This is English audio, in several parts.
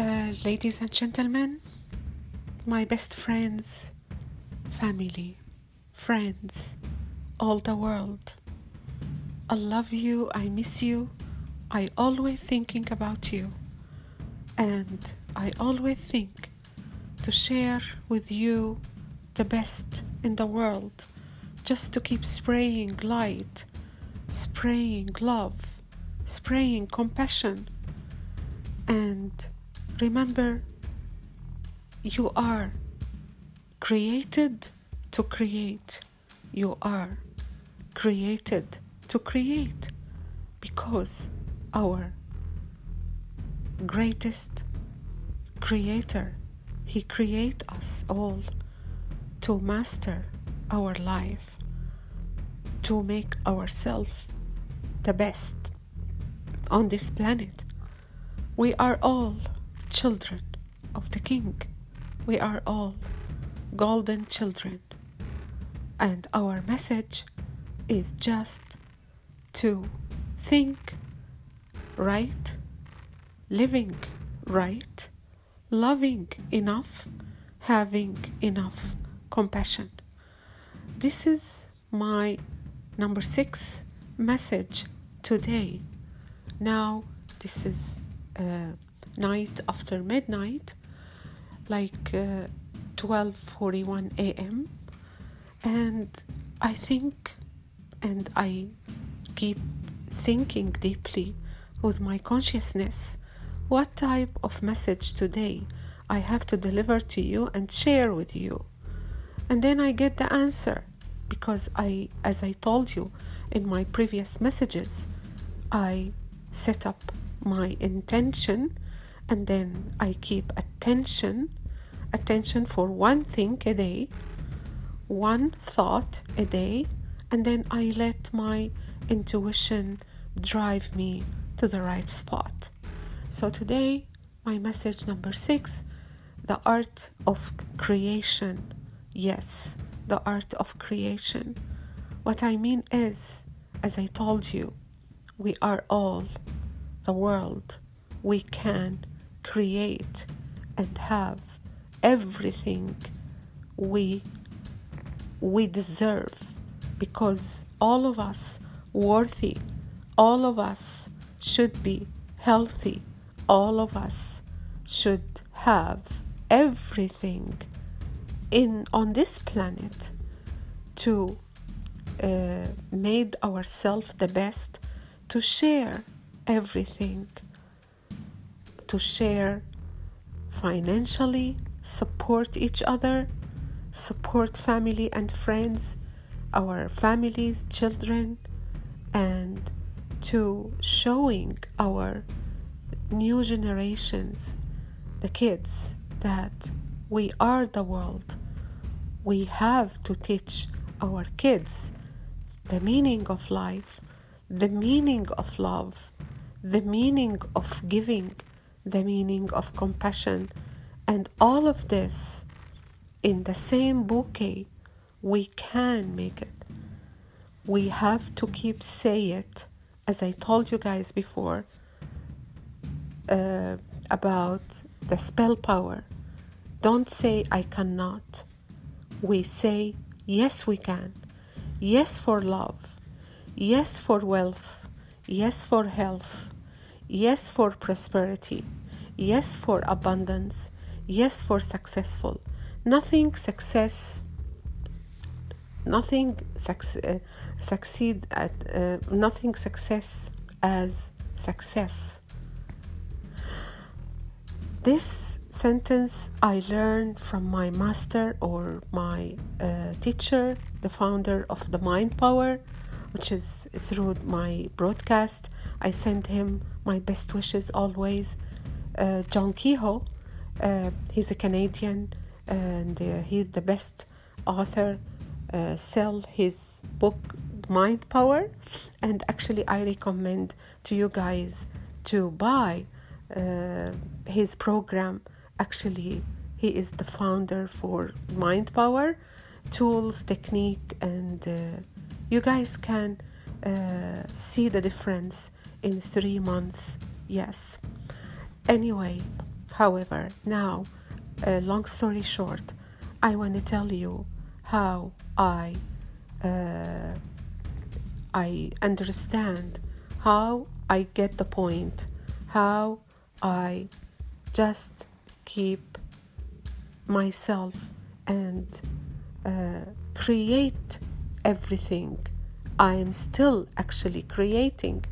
Uh, ladies and gentlemen, my best friends, family, friends, all the world. I love you, I miss you, I always thinking about you. And I always think to share with you the best in the world, just to keep spraying light, spraying love, spraying compassion. And remember, you are created to create. You are created to create because our greatest creator he create us all to master our life to make ourselves the best on this planet we are all children of the king we are all golden children and our message is just to think right, living right, loving enough, having enough compassion. This is my number six message today. Now, this is uh, night after midnight, like uh, 12:41 a.m. and I think and I keep thinking deeply with my consciousness what type of message today I have to deliver to you and share with you. And then I get the answer because I, as I told you in my previous messages, I set up my intention and then I keep attention, attention for one thing a day, one thought a day, and then I let my intuition drive me to the right spot. So today, my message number six the art of creation. Yes, the art of creation. What I mean is, as I told you, we are all the world. We can create and have everything we we deserve. Because all of us worthy all of us should be healthy all of us should have everything in on this planet to uh, made ourselves the best to share everything to share financially support each other support family and friends our families, children, and to showing our new generations, the kids, that we are the world. We have to teach our kids the meaning of life, the meaning of love, the meaning of giving, the meaning of compassion, and all of this in the same bouquet we can make it. We have to keep say it, as I told you guys before, uh, about the spell power. Don't say I cannot. We say yes, we can. Yes, for love. Yes, for wealth. Yes, for health. Yes, for prosperity. Yes, for abundance. Yes, for successful. Nothing success nothing uh, succeed at uh, nothing success as success this sentence i learned from my master or my uh, teacher the founder of the mind power which is through my broadcast. I send him my best wishes always. Uh, john kehoe uh, he's a canadian and uh, he's the best author uh, sell his book mind power. And actually i recommend to you guys to buy uh, his program. Actually he is the founder for mind power tools technique and uh, you guys can uh, see the difference in three months yes. Anyway however, now, uh, long story short, I want to tell you how I uh, I understand how I get the point, how I just keep myself and uh, create everything. I am still actually creating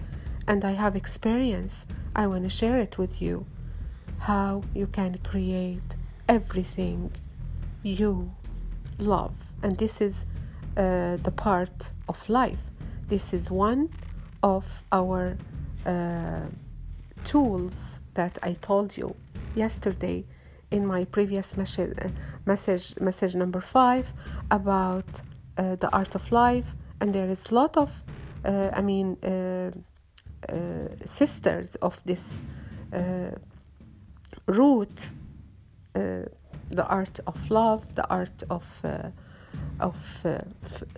and I have experience. I want to share it with you how you can create everything you love. And this is uh, the part of life. This is one of our uh, tools that I told you yesterday in my previous message, message, message number five about the art of life. And there is a lot of, uh, I mean, uh, uh, sisters of this root, the art of love, the art of of uh,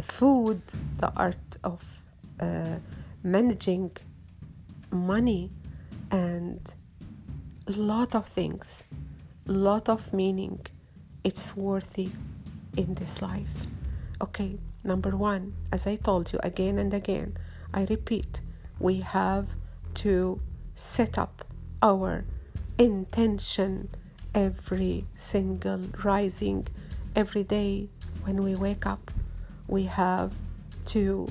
food, the art of uh, managing money, and a lot of things, lot of meaning. It's worthy in this life. Okay, number one, as I told you again and again, I repeat, we have to set up our intention every single rising every day when we wake up, we have to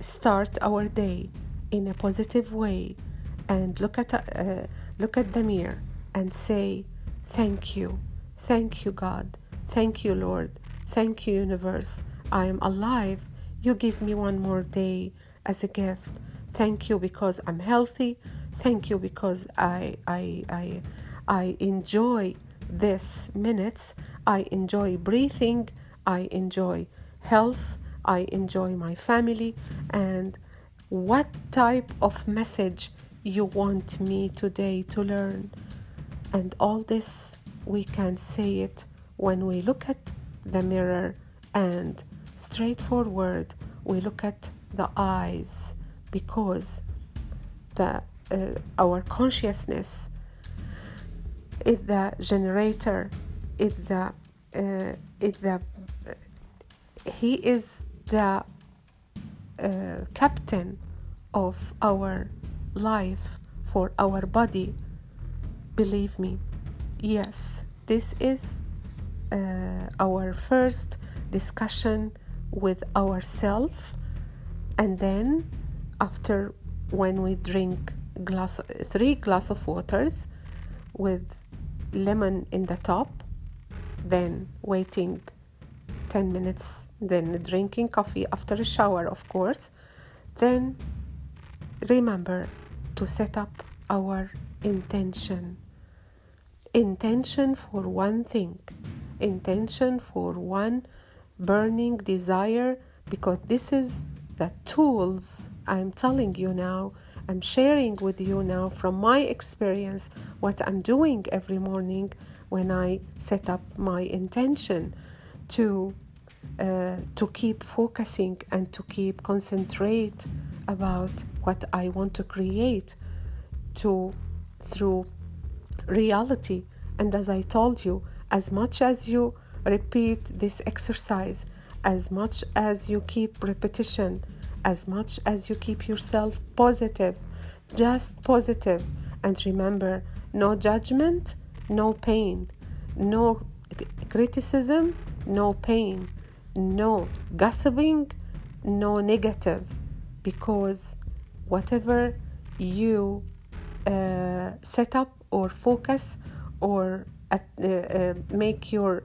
start our day in a positive way and look at uh, look at the mirror and say thank you. Thank you god. Thank you lord thank you universe. I am alive. You give me one more day as a gift. Thank you because i'm healthy. Thank you because i i i, I enjoy this minutes. I enjoy breathing. I enjoy health, I enjoy my family, and what type of message you want me today to learn. And all this we can say it when we look at the mirror and straightforward we look at the eyes because the uh, our consciousness is the generator is the uh, is the he is the uh, captain of our life for our body. Believe me. Yes this is Uh, our first discussion with ourself and then after when we drink glass three glass of waters with lemon in the top then waiting 10 minutes then drinking coffee after a shower, of course, then remember to set up our intention. Intention for one thing, intention for one burning desire, because this is the tools I'm telling you now. I'm sharing with you now from my experience what I'm doing every morning when I set up my intention to uh, to keep focusing and to keep concentrate about what I want to create to through reality and as I told you as much as you repeat this exercise as much as you keep repetition as much as you keep yourself positive just positive. And remember no judgment no pain. No criticism no pain. No gossiping, no negative, because whatever you uh, set up or focus or make your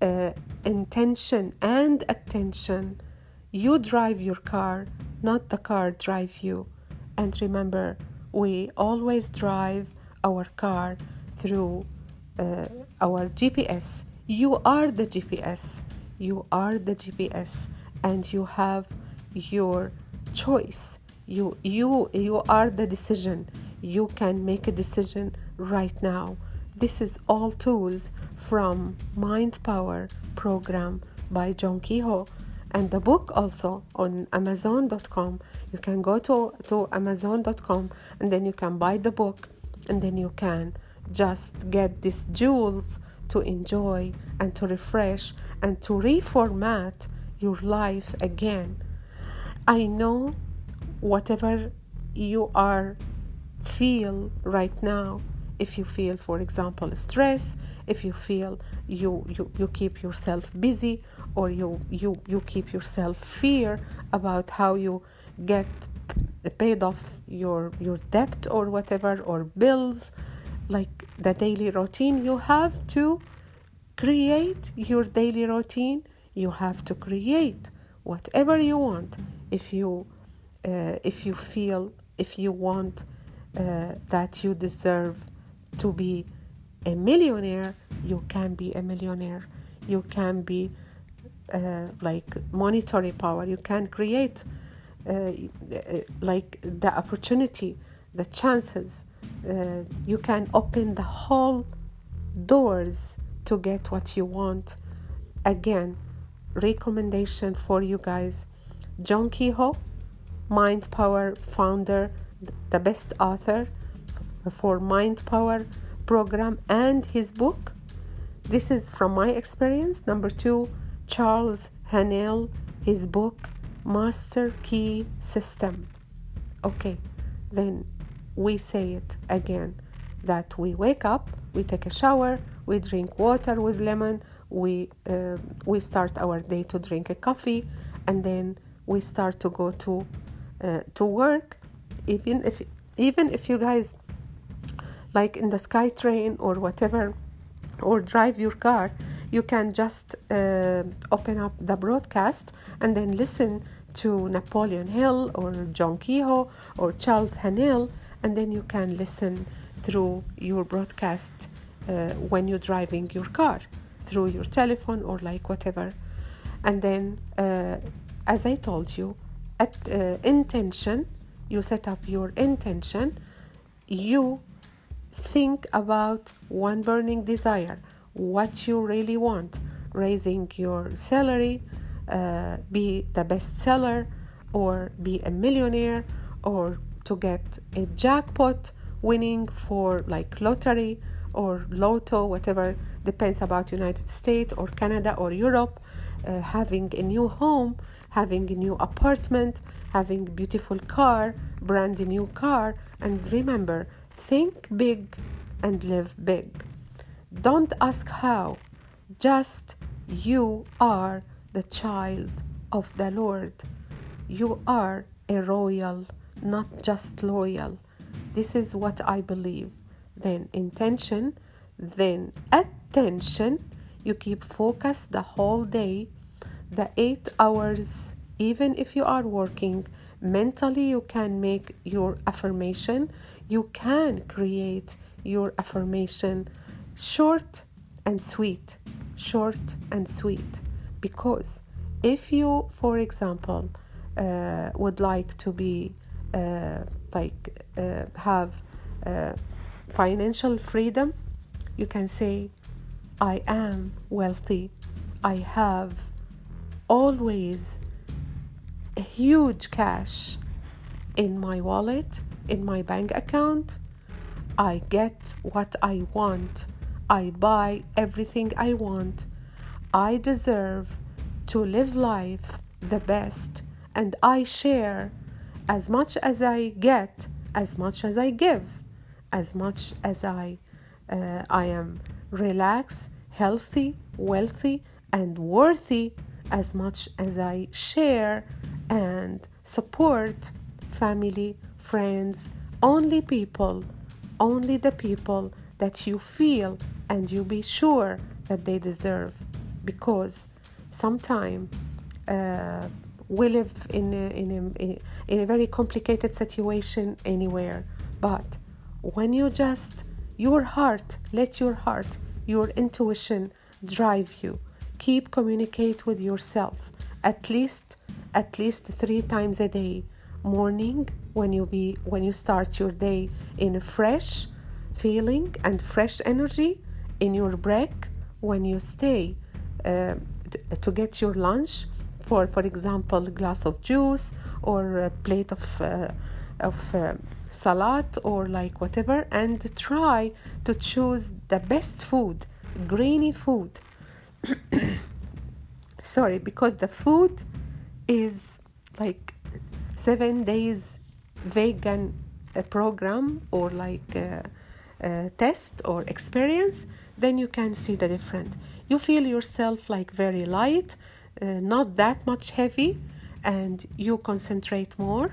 uh, intention and attention, you drive your car, not the car drive you. And remember, we always drive our car through uh, our GPS. You are the GPS you are the GPS and you have your choice. You you you are the decision. You can make a decision right now. This is all tools from Mind Power program by John Kehoe and the book also on amazon.com you can go to, to amazon.com and then you can buy the book and then you can just get these jewels to enjoy and to refresh and to reformat your life again. I know whatever you are feel right now if you feel for example stress if you feel you you, you keep yourself busy or you, you you keep yourself fear about how you get paid off your your debt or whatever or bills like the daily routine you have to create your daily routine you have to create whatever you want. If you uh, if you feel if you want uh, that you deserve to be a millionaire you can be a millionaire. You can be uh, like monetary power. You can create uh, uh like the opportunity the chances. Uh, you can open the whole doors to get what you want. Again recommendation for you guys. John kehoe mind power founder the best author for mind power program and his book. This is from my experience. Number two charles haanel his book master key system. Okay then we say it again that we wake up we take a shower we drink water with lemon we uh, we start our day to drink a coffee and then we start to go to uh, to work. Even if even if you guys like in the SkyTrain or whatever or drive your car you can just uh, open up the broadcast and then listen to Napoleon Hill or John Kehoe or Charles Haanel and then you can listen through your broadcast uh, when you're driving your car through your telephone or like whatever. And then uh, as I told you at uh, intention you set up your intention you think about one burning desire what you really want raising your salary uh, be the best seller or be a millionaire or to get a jackpot winning for like lottery or lotto whatever depends about united states or canada or europe uh, having a new home having a new apartment having beautiful car brand new car and remember think big and live big. Don't ask how just you are the child of the lord. You are a royal not just loyal. This is what i believe. Then intention then attention. You keep focus the whole day the eight hours even if you are working mentally you can make your affirmation. You can create your affirmation short and sweet short and sweet. Because if you for example uh, would like to be uh, like uh, have uh, financial freedom you can say i am wealthy. I have always huge cash in my wallet in my bank account. I get what i want. I buy everything i want. I deserve to live life the best and i share as much as I get, as much as I give, as much as I, uh, I am relaxed, healthy, wealthy, and worthy, as much as I share and support family, friends, only people, only the people that you feel and you be sure that they deserve. Because sometimes uh, we live in a, in a, in a very complicated situation anywhere but when you just your heart let your heart your intuition drive you keep communicate with yourself at least at least three times a day. Morning when you be when you start your day in a fresh feeling and fresh energy in your break when you stay uh, to get your lunch for for example a glass of juice or a plate of uh, of uh, salad or like whatever and try to choose the best food grainy food. Sorry because the food is like seven days vegan uh, program or like uh, uh, test or experience then you can see the difference. You feel yourself like very light uh, not that much heavy and you concentrate more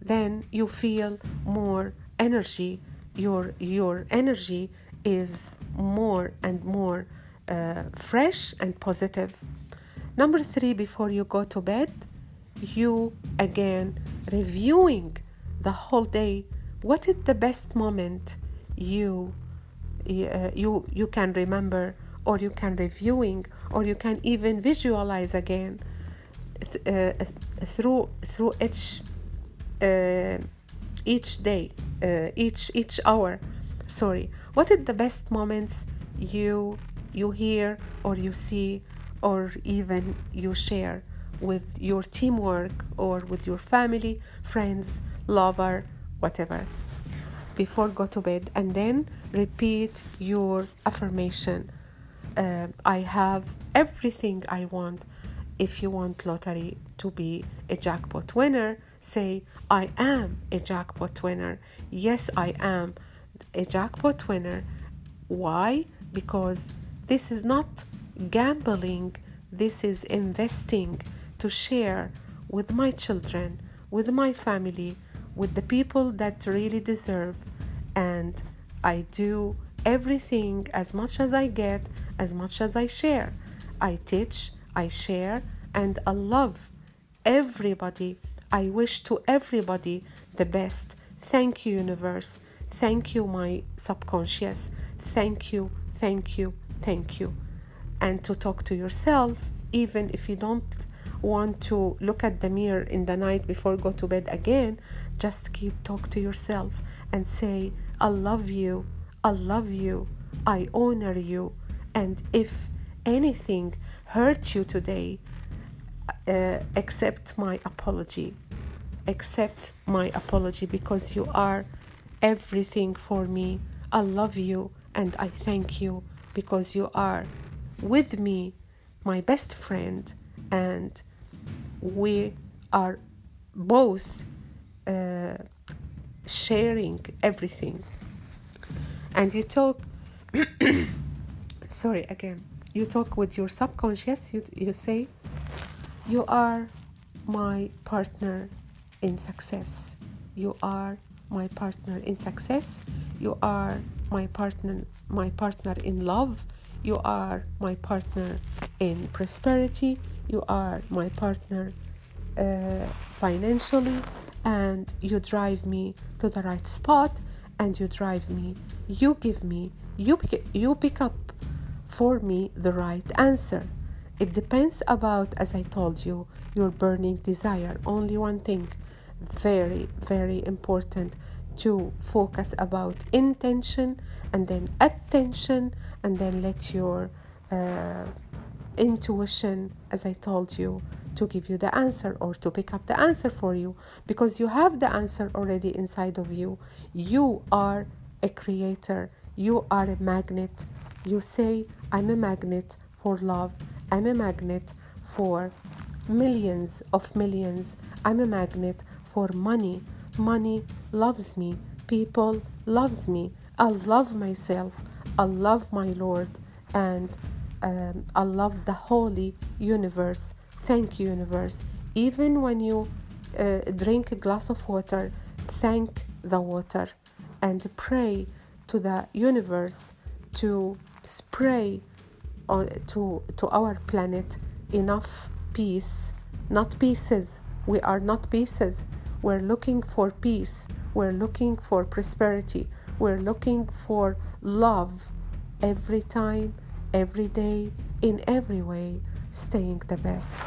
then you feel more energy. Your your energy is more and more uh, fresh and positive number 3 before you go to bed you again reviewing the whole day what is the best moment you uh, you you can remember or you can reviewing or you can even visualize again uh, through through each uh, each day uh, each each hour sorry. What is the best moments you you hear or you see or even you share with your teamwork or with your family friends lover whatever before go to bed and then repeat your affirmation uh, i have everything i want if you want lottery to be a jackpot winner say, I am a jackpot winner. Yes, I am a jackpot winner. Why? Because this is not gambling, this is investing to share with my children, with my family, with the people that really deserve. And I do everything as much as I get, as much as I share. I teach, I share, and I love everybody I wish to everybody the best. Thank you, universe. Thank you, my subconscious. Thank you, thank you, thank you. And to talk to yourself, even if you don't want to look at the mirror in the night before go to bed again, just keep talk to yourself and say, I love you, I love you, I honor you. And if anything hurt you today, uh, accept my apology. Accept my apology because you are everything for me. I love you and I thank you because you are with me, my best friend, and we are both uh, sharing everything. And you talk, sorry, again, you talk with your subconscious, you, you say, you are my partner in success. You are my partner in success. You are my partner my partner in love. You are my partner in prosperity. You are my partner uh, financially. And you drive me to the right spot. And you drive me. You give me you you pick up for me the right answer. It depends about, as I told you, your burning desire. Only one thing, very, very important to focus about intention and then attention and then let your uh, intuition, as I told you, to give you the answer or to pick up the answer for you because you have the answer already inside of you. You are a creator, you are a magnet. You say, I'm a magnet for love I'm a magnet for millions of millions. I'm a magnet for money. Money loves me. People loves me. I love myself. I love my Lord and um, I love the holy universe. Thank you, universe. Even when you uh, drink a glass of water, thank the water and pray to the universe to spray on, to, to our planet enough peace, not pieces. We are not pieces. We're looking for peace. We're looking for prosperity. We're looking for love every time, every day, in every way, staying the best.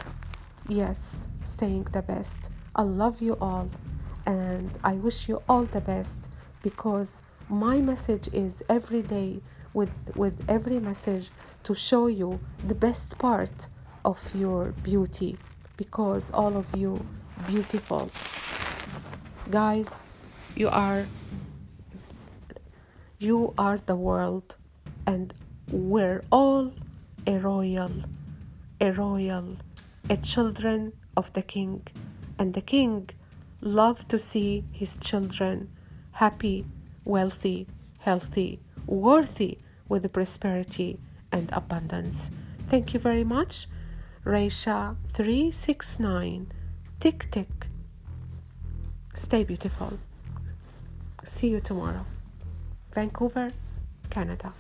Yes, staying the best. I love you all and I wish you all the best because my message is every day with with every message to show you the best part of your beauty because all of you beautiful. Guys, you are you are the world and we're all a royal, a royal, a children of the king. And the king loved to see his children happy, wealthy, healthy, worthy with prosperity and abundance. Thank you very much. Raisha 369. Tick tick. Stay beautiful. See you tomorrow. Vancouver, Canada.